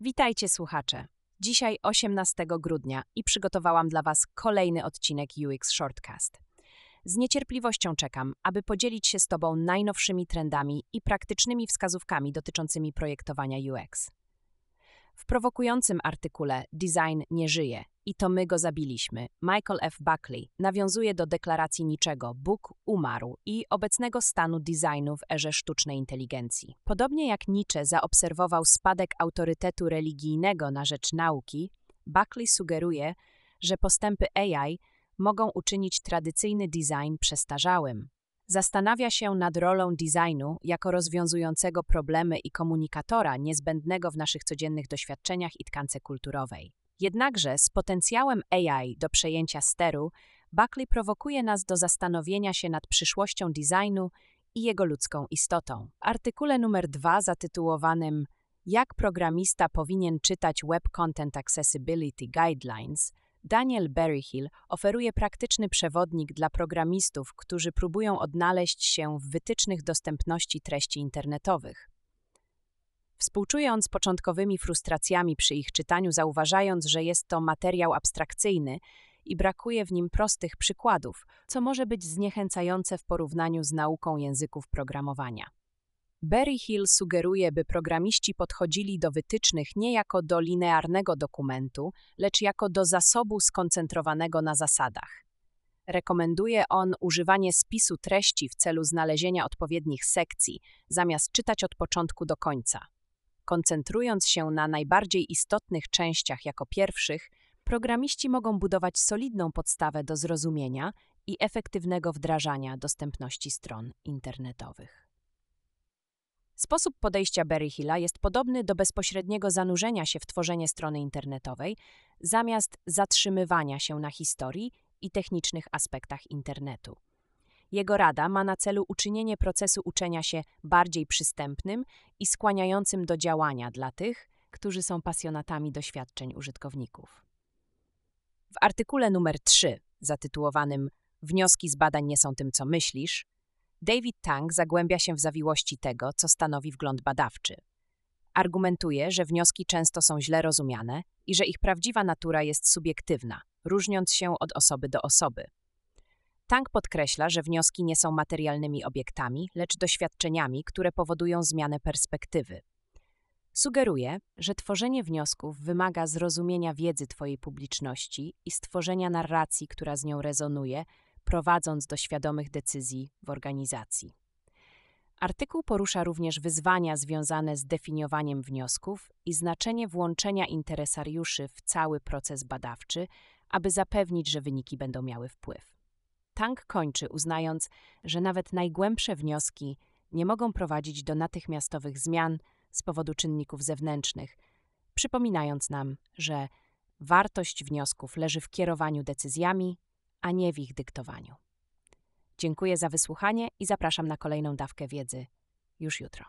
Witajcie słuchacze. Dzisiaj 18 grudnia i przygotowałam dla Was kolejny odcinek UX Shortcast. Z niecierpliwością czekam, aby podzielić się z Tobą najnowszymi trendami i praktycznymi wskazówkami dotyczącymi projektowania UX. W prowokującym artykule Design nie żyje i to my go zabiliśmy, Michael F. Buckley nawiązuje do deklaracji niczego Bóg umarł i obecnego stanu designu w erze sztucznej inteligencji. Podobnie jak Nietzsche zaobserwował spadek autorytetu religijnego na rzecz nauki, Buckley sugeruje, że postępy AI mogą uczynić tradycyjny design przestarzałym. Zastanawia się nad rolą designu jako rozwiązującego problemy i komunikatora niezbędnego w naszych codziennych doświadczeniach i tkance kulturowej. Jednakże z potencjałem AI do przejęcia steru, Buckley prowokuje nas do zastanowienia się nad przyszłością designu i jego ludzką istotą. W artykule numer 2 zatytułowanym Jak programista powinien czytać Web Content Accessibility Guidelines, Daniel Berryhill oferuje praktyczny przewodnik dla programistów, którzy próbują odnaleźć się w wytycznych dostępności treści internetowych. Współczując początkowymi frustracjami przy ich czytaniu, zauważając, że jest to materiał abstrakcyjny i brakuje w nim prostych przykładów, co może być zniechęcające w porównaniu z nauką języków programowania. Berryhill sugeruje, by programiści podchodzili do wytycznych nie jako do linearnego dokumentu, lecz jako do zasobu skoncentrowanego na zasadach. Rekomenduje on używanie spisu treści w celu znalezienia odpowiednich sekcji, zamiast czytać od początku do końca. Koncentrując się na najbardziej istotnych częściach jako pierwszych, programiści mogą budować solidną podstawę do zrozumienia i efektywnego wdrażania dostępności stron internetowych. Sposób podejścia Berryhilla jest podobny do bezpośredniego zanurzenia się w tworzenie strony internetowej, zamiast zatrzymywania się na historii i technicznych aspektach internetu. Jego rada ma na celu uczynienie procesu uczenia się bardziej przystępnym i skłaniającym do działania dla tych, którzy są pasjonatami doświadczeń użytkowników. W artykule numer 3, zatytułowanym Wnioski z badań nie są tym, co myślisz, David Tang zagłębia się w zawiłości tego, co stanowi wgląd badawczy. Argumentuje, że wnioski często są źle rozumiane i że ich prawdziwa natura jest subiektywna, różniąc się od osoby do osoby. Tang podkreśla, że wnioski nie są materialnymi obiektami, lecz doświadczeniami, które powodują zmianę perspektywy. Sugeruje, że tworzenie wniosków wymaga zrozumienia wiedzy Twojej publiczności i stworzenia narracji, która z nią rezonuje, prowadząc do świadomych decyzji w organizacji. Artykuł porusza również wyzwania związane z definiowaniem wniosków i znaczenie włączenia interesariuszy w cały proces badawczy, aby zapewnić, że wyniki będą miały wpływ. Tank kończy, uznając, że nawet najgłębsze wnioski nie mogą prowadzić do natychmiastowych zmian z powodu czynników zewnętrznych, przypominając nam, że wartość wniosków leży w kierowaniu decyzjami a nie w ich dyktowaniu. Dziękuję za wysłuchanie i zapraszam na kolejną dawkę wiedzy już jutro.